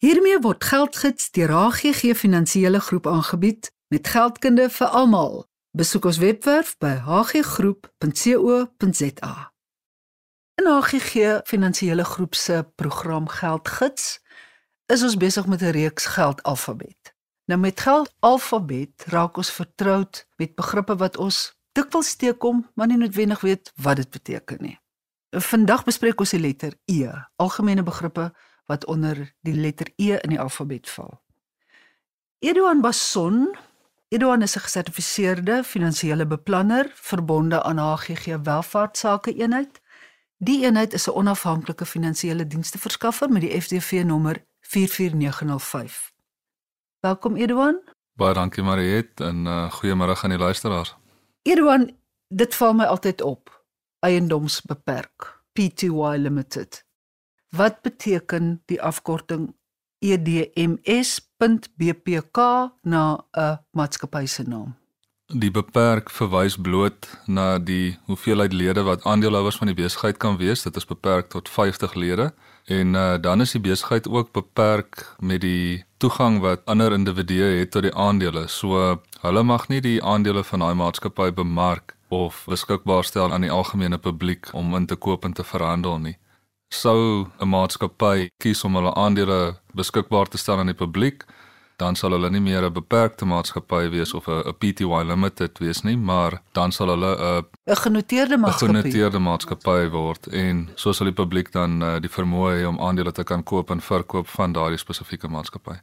Hiermee word geldgids deur HGG Finansiële Groep aangebied met geldkunde vir almal. Besoek ons webwerf by hggroep.co.za. In HGG Finansiële Groep se program Geldgids is ons besig met 'n reeks geldalfabet. Nou met geldalfabet raak ons vertroud met begrippe wat ons dikwels teekom, maar nie noodwendig weet wat dit beteken nie. Vandag bespreek ons die letter E, algemene begrippe wat onder die letter E in die alfabet val. Eduan Basson, Eduan is 'n gesertifiseerde finansiële beplanner verbonde aan HGG Welvaartsake eenheid. Die eenheid is 'n onafhanklike finansiële dienste verskaffer met die FDV nommer 44905. Welkom Eduan. Baie dankie Mariet en uh, goeiemôre aan die luisteraars. Eduan, dit val my altyd op eiendomsbeperk Pty Limited. Wat beteken die afkorting EDMS.BPK na 'n maatskappy se naam? Die beperk verwys bloot na die hoeveelheid lede wat aandeelhouers van die besigheid kan wees. Dit is beperk tot 50 lede en uh, dan is die besigheid ook beperk met die toegang wat ander individue het tot die aandele. So hulle mag nie die aandele van daai maatskappy bemark of beskikbaar stel aan die algemene publiek om in te koop en te verhandel nie. Sou 'n maatskappy kies om hulle aandele beskikbaar te stel aan die publiek, dan sal hulle nie meer 'n beperkte maatskappy wees of 'n PTY Limited wees nie, maar dan sal hulle 'n 'n genoteerde maatskappy 'n genoteerde maatskappy word en so sal die publiek dan uh, die vermoë hê om aandele te kan koop en verkoop van daardie spesifieke maatskappy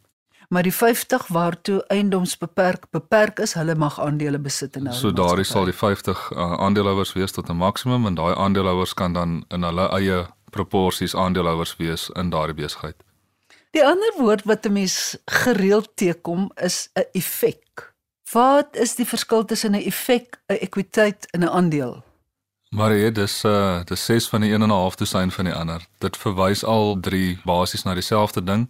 maar die 50 waartoe eiendomsbeperk beperk is, hulle mag aandele besit en nou. So daardie sal die 50 uh, aandeelhouers wees tot 'n maksimum en daai aandeelhouers kan dan in hulle eie proporsies aandeelhouers wees in daardie besigheid. Die ander woord wat 'n mens gereeld teekom is 'n effek. Wat is die verskil tussen 'n effek, 'n ekwiteit en 'n aandeel? Maar ja, dis uh dis ses van die een en 'n half dosyn van die ander. Dit verwys al drie basies na dieselfde ding.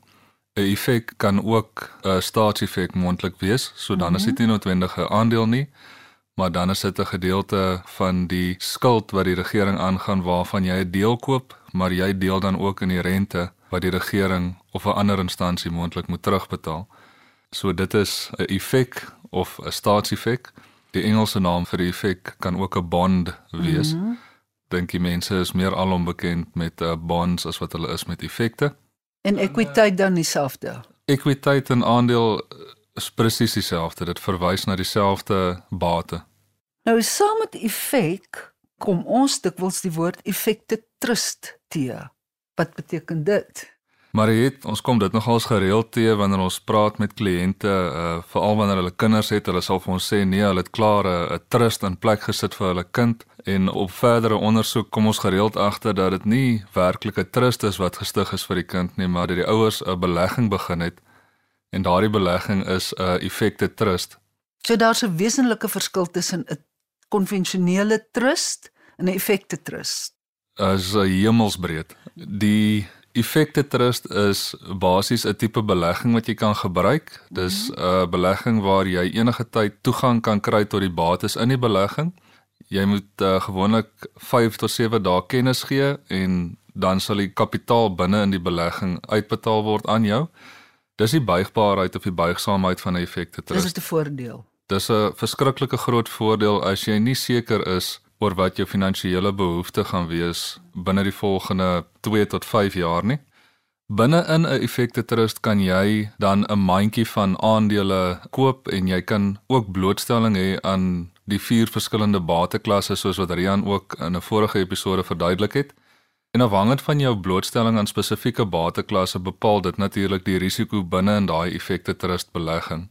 'n effek kan ook 'n staatseffek moontlik wees, so dan is dit nie noodwendig 'n aandeel nie, maar dan is dit 'n gedeelte van die skuld wat die regering aangaan waarvan jy 'n deel koop, maar jy deel dan ook in die rente wat die regering of 'n ander instansie moontlik moet terugbetaal. So dit is 'n effek of 'n staatseffek. Die Engelse naam vir die effek kan ook 'n bond wees. Mm -hmm. Dink die mense is meer alom bekend met uh, bonds as wat hulle is met effekte. En ekwiteit dan dieselfde. Ekwiteit en aandeel is presies dieselfde. Dit verwys na dieselfde bate. Nou saam met effek kom ons dikwels die woord effekte trust te. Wat beteken dit? Maar het, ons kom dit nogals gereeld te wanneer ons praat met kliënte, uh, veral wanneer hulle kinders het, hulle sal vir ons sê nee, hulle het klaar 'n trust in plek gesit vir hulle kind en op verdere ondersoek kom ons gereeld agter dat dit nie werklik 'n trust is wat gestig is vir die kind nie, maar dat die ouers 'n belegging begin het en daardie belegging is 'n effekte trust. So daar's 'n wesenlike verskil tussen 'n konvensionele trust en 'n effekte trust. As 'n hemelsbreed. Die effekte trust is basies 'n tipe belegging wat jy kan gebruik. Dis 'n mhm. belegging waar jy enige tyd toegang kan kry tot die bates in die belegging jy moet uh, gewoonlik 5 tot 7 dae kennis gee en dan sal die kapitaal binne in die belegging uitbetaal word aan jou. Dis die buigbaarheid of die buigsaamheid van 'n effekte trust. Dis 'n voordeel. Dis 'n verskriklike groot voordeel as jy nie seker is oor wat jou finansiële behoeftes gaan wees binne die volgende 2 tot 5 jaar nie. Binne in 'n effekte trust kan jy dan 'n mandjie van aandele koop en jy kan ook blootstelling hê aan die vier verskillende bateklasse soos wat Rian ook in 'n vorige episode verduidelik het. En afhangend van jou blootstelling aan spesifieke bateklasse bepaal dit natuurlik die risiko binne in daai effekte trust belegging.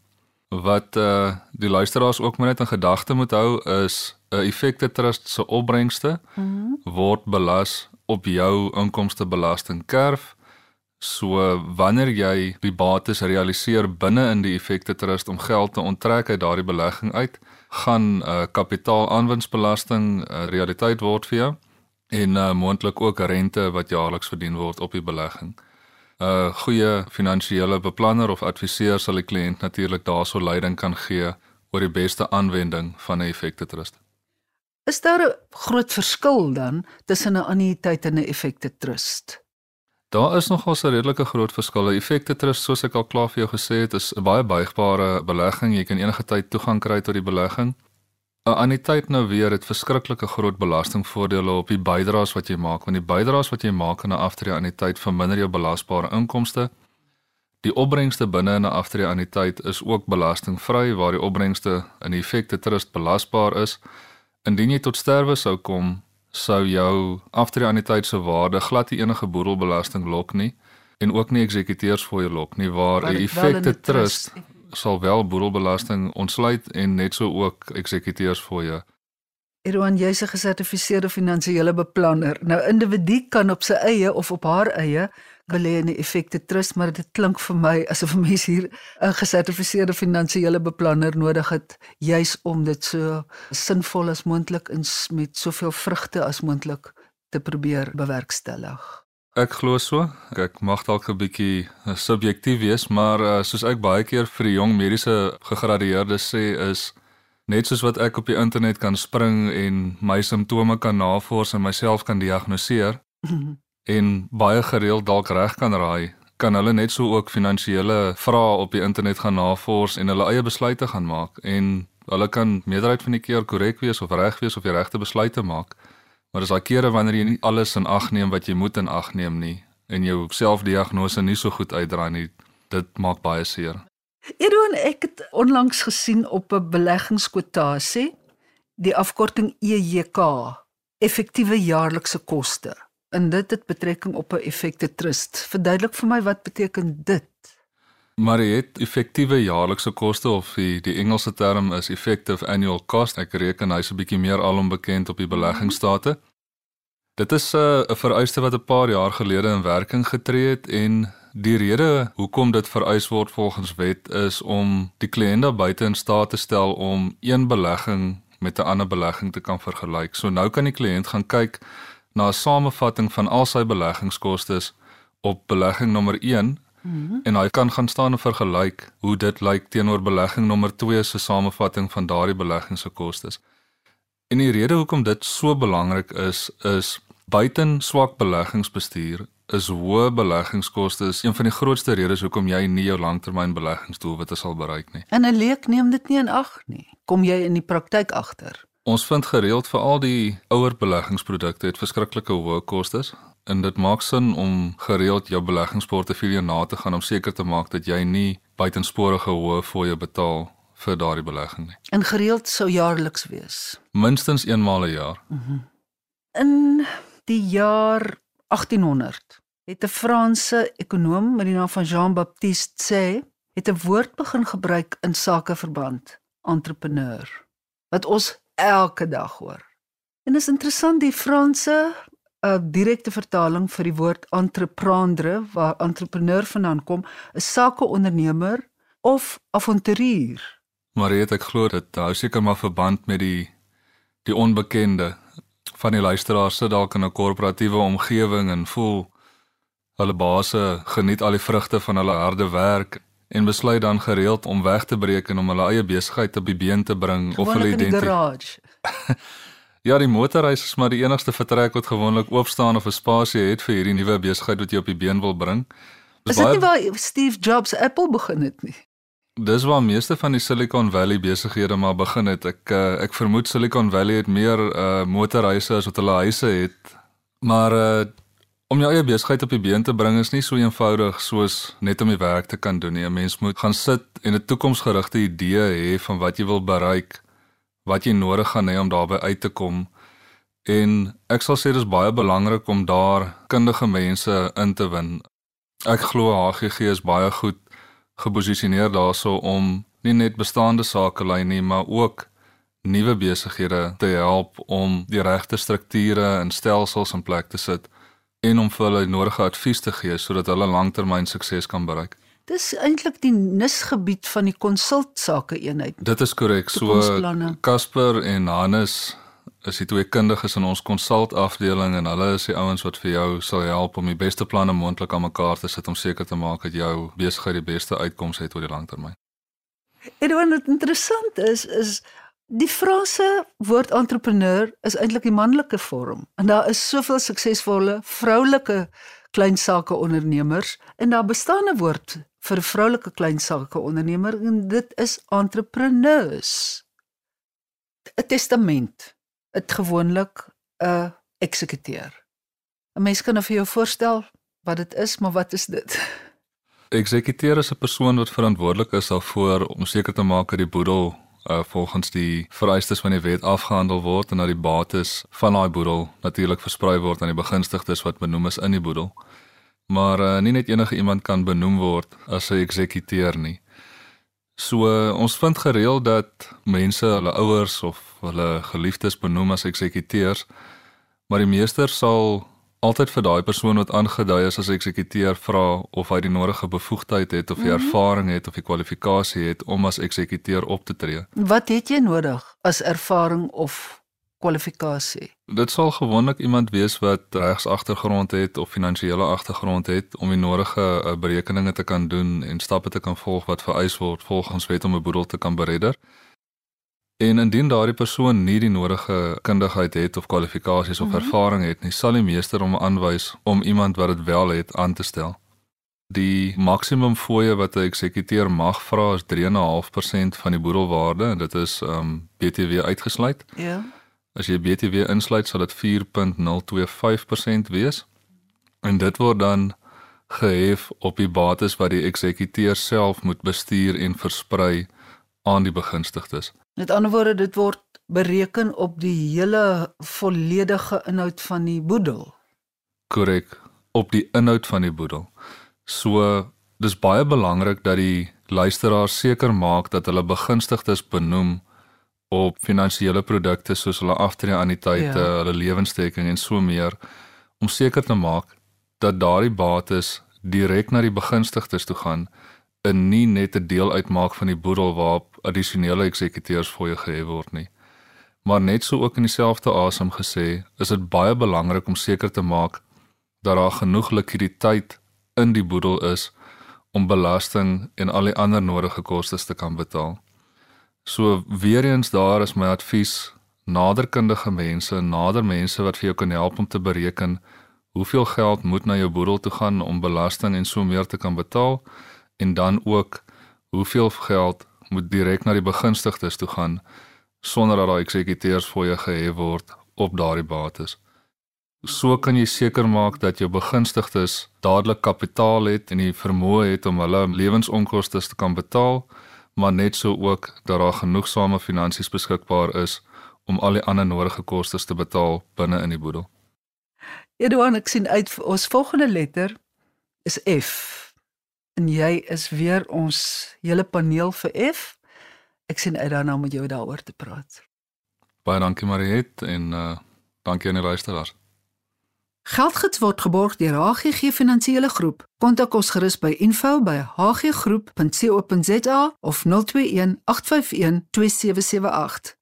Wat uh die luisteraars ook moet net in gedagte moet hou is 'n effekte trust se opbrengste mm -hmm. word belas op jou inkomstebelastingkerf. So wanneer jy die bates realiseer binne in die effekte trust om geld te onttrek uit daardie belegging uit, gaan uh, kapitaalaanwinstbelasting 'n uh, realiteit word vir jou en uh, moontlik ook rente wat jaarliks verdien word op die belegging. 'n uh, Goeie finansiële beplanner of adviseur sal die kliënt natuurlik daarso leiding kan gee oor die beste aanwending van 'n effekte trust. Is daar 'n groot verskil dan tussen 'n annuïteit en 'n effekte trust? Daar is nogal 'n redelike groot verskil. Effekte trust soos ek al klaar vir jou gesê het, is 'n baie buigbare belegging. Jy kan enige tyd toegang kry tot die belegging. 'n Anniteit nou weer het verskriklike groot belastingvoordele op die bydraes wat jy maak, want die bydraes wat jy maak in 'n aftrede anniteit verminder jou belasbare inkomste. Die opbrengste binne in 'n aftrede anniteit is ook belastingvry waar die opbrengste in die effekte trust belasbaar is. Indien jy tot sterwe sou kom, sou jou aftrede se waarde glad nie enige boedelbelasting lok nie en ook nie eksekuteurs vir jou lok nie waar 'n effekte trust sal wel boedelbelasting ontsluit en net so ook eksekuteurs jou. Erwan jy's 'n gesertifiseerde finansiële beplanner. Nou individu kan op sy eie of op haar eie belê in 'n effekte trust, maar dit klink vir my asof 'n mens hier 'n gesertifiseerde finansiële beplanner nodig het juis om dit so sinvol as moontlik en met soveel vrugte as moontlik te probeer bewerkstellig. Ek glo so. Ek mag dalk 'n bietjie eh, subjektief wees, maar uh, soos ek baie keer vir die jong mediese gegradueerdes sê is net soos wat ek op die internet kan spring en my simptome kan navors en myself kan diagnoseer. en baie gereeld dalk reg kan raai, kan hulle net so ook finansiële vrae op die internet gaan navors en hulle eie besluite gaan maak en hulle kan meerderheid van die keer korrek wees of reg wees of die regte besluite maak. Maar dis daai kere wanneer jy nie alles in ag neem wat jy moet in ag neem nie en jou selfdiagnose nie so goed uitdra nie, dit maak baie seer. Edoen ek het onlangs gesien op 'n beleggingskwotasie die afkorting EJK, effektiewe jaarlikse koste en dit het betrekking op 'n effekte trust. Verduidelik vir my wat beteken dit? Maar het effektiewe jaarlikse koste of die, die Engelse term is effective annual cost. Ek reken hy's 'n bietjie meer alom bekend op die beleggingsstate. Dit is eh, 'n uh, vereiste wat 'n paar jaar gelede in werking getree het en die rede hoekom dit vereis word volgens wet is om die kliënt buite in staat te stel om een belegging met 'n ander belegging te kan vergelyk. So nou kan die kliënt gaan kyk na 'n samevatting van al sy beleggingskoste op belegging nommer 1 mm -hmm. en hy kan gaan staan en vergelyk hoe dit lyk teenoor belegging nommer 2 se samevatting van daardie belegging se kostes. En die rede hoekom dit so belangrik is is buiten swak beleggingsbestuur is hoë beleggingskoste een van die grootste redes hoekom jy nie jou langtermynbeleggingsdoelwitte sal bereik nie. En 'n leek neem dit nie in ag nie. Kom jy in die praktyk agter? Ons vind gereeld vir al die ouer beleggingsprodukte het verskriklike hoë kostes en dit maak sin om gereeld jou beleggingsportefeulje na te gaan om seker te maak dat jy nie buitensporige hoë fooie betaal vir daardie belegging nie. En gereeld sou jaarliks wees. Minstens eenmaal 'n jaar. Mm -hmm. In die jaar 1800 het 'n Franse ekonom met die naam van Jean-Baptiste Say het 'n woord begin gebruik in sakeverband, entrepreneur. Wat ons elke dag hoor. En is interessant die Franse 'n uh, direkte vertaling vir die woord entreprendre waar entrepreneur vandaan kom, 'n sakeondernemer of avonturier. Maar weet ek glo dit hou seker maar verband met die die onbekende van die luisteraars sit dalk in 'n korporatiewe omgewing en voel hulle base geniet al die vrugte van hulle harde werk en besluit dan gereeld om weg te breek en om hulle eie besigheid op die been te bring Gewoonlik of hulle identiteit. ja, die motorreis is maar die enigste vertrek wat gewoonlik oop staan of 'n spasie het vir hierdie nuwe besigheid wat jy op die been wil bring. Dis is dit nie waar Steve Jobs Apple begin het nie? Dis waar meeste van die Silicon Valley besighede maar begin het. Ek uh, ek vermoed Silicon Valley het meer uh, motorreise as wat hulle huise het. Maar uh, Om jou eie besigheid op die been te bring is nie so eenvoudig soos net om die werk te kan doen nie. 'n Mens moet gaan sit en 'n toekomsgerigte idee hê van wat jy wil bereik, wat jy nodig gaan hê om daarby uit te kom. En ek sal sê dis baie belangrik om daar kundige mense in te win. Ek glo HGG is baie goed geposisioneer daarso om nie net bestaande sakelyn nie, maar ook nuwe besighede te help om die regte strukture en stelsels in plek te sit en om vir hulle nodige advies te gee sodat hulle langtermyn sukses kan bereik. Dis eintlik die nisgebied van die konsultsake eenheid. Dit is korrek. So Casper en Hannes is die twee kundiges in ons konsult afdeling en hulle is die ouens wat vir jou sal help om die beste planne moontlik aan mekaar te sit om seker te maak dat jou besigheid die beste uitkomste het oor die langtermyn. En wat interessant is is Die Franse woord entrepreneur is eintlik die manlike vorm en daar is soveel suksesvolle vroulike klein sake ondernemers en daar bestaan 'n woord vir vroulike klein sake ondernemer en dit is entrepreneurs. 'n Testament, dit gewoonlik 'n eksekuteur. 'n Mens kan nou vir jou voorstel wat dit is, maar wat is dit? Eksekuteur is 'n persoon wat verantwoordelik is daarvoor om seker te maak dat die boedel uh, volgens die vereistes van die wet afgehandel word en dat die bates van daai boedel natuurlik versprei word aan die begunstigdes wat benoem is in die boedel. Maar uh, nie net enige iemand kan benoem word as 'n eksekuteur nie. So uh, ons vind gereeld dat mense hulle ouers of hulle geliefdes benoem as eksekuteurs, maar die meester sal altyd vir daai persoon wat aangedui is as eksekuteur vra of hy die nodige bevoegdheid het of die -hmm. ervaring het of die kwalifikasie het om as eksekuteur op te tree. Wat het jy nodig as ervaring of kwalifikasie? Dit sal gewoonlik iemand wees wat regs agtergrond het of finansiële agtergrond het om die nodige uh, berekeninge te kan doen en stappe te kan volg wat vereis word volgens wet om 'n boedel te kan beredder. En indien daardie persoon nie die nodige kundigheid het of kwalifikasies of mm -hmm. ervaring het nie, sal die meester hom aanwys om iemand wat dit wel het aan te stel. Die maksimum fooie wat 'n eksekuteur mag vra is 3.5% van die boedelwaarde en dit is um BTW uitgesluit. Ja. As jy BTW insluit, sal dit 4.025% wees. En dit word dan gehef op die bates wat die eksekuteur self moet bestuur en versprei aan die begunstigdes. Met ander woorde, dit word bereken op die hele volledige inhoud van die boedel. Korrek, op die inhoud van die boedel. So dis baie belangrik dat die luisteraar seker maak dat hulle begunstigdes benoem op finansiële produkte soos hulle aftreeanniteite, ja. hulle lewensdekking en so meer om seker te maak dat daardie bates direk na die begunstigdes toe gaan en nie net 'n deel uitmaak van die boedel waarop addisionele eksekuteurs fooie gehef word nie. Maar net so ook in dieselfde asem gesê, is dit baie belangrik om seker te maak dat daar genoeg likwiditeit in die boedel is om belasting en al die ander nodige kostes te kan betaal. So weer eens daar is my advies naderkundige mense, nader mense wat vir jou kan help om te bereken hoeveel geld moet na jou boedel toe gaan om belasting en so meer te kan betaal en dan ook hoeveel geld moet direk na die begunstigdes toe gaan sonder dat daai eksekuteurs fooie gehef word op daardie bates. So kan jy seker maak dat jou begunstigdes dadelik kapitaal het en die vermoë het om hulle lewensonkoste te kan betaal, maar net so ook dat daar genoegsame finansies beskikbaar is om al die ander nodige kostes te betaal binne in die boedel. Edouard, ek sien uit ons volgende letter is F en jy is weer ons hele paneel vir F. Ek sien uit daarna om met jou daaroor te praat. Baie dankie Mariet en uh dankie aan die luisteraars. Geldgids word geborg deur HGG Finansiële Groep. Kontak ons gerus by info@hggroep.co.za of 021 851 2778.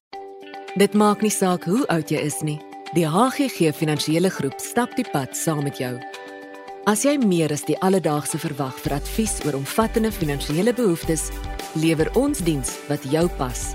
Dit maak nie saak hoe oud jy is nie. Die HGG Finansiële Groep stap die pad saam met jou. As jy meer as die alledaagse verwag vir advies oor omvattende finansiële behoeftes, lewer ons diens wat jou pas.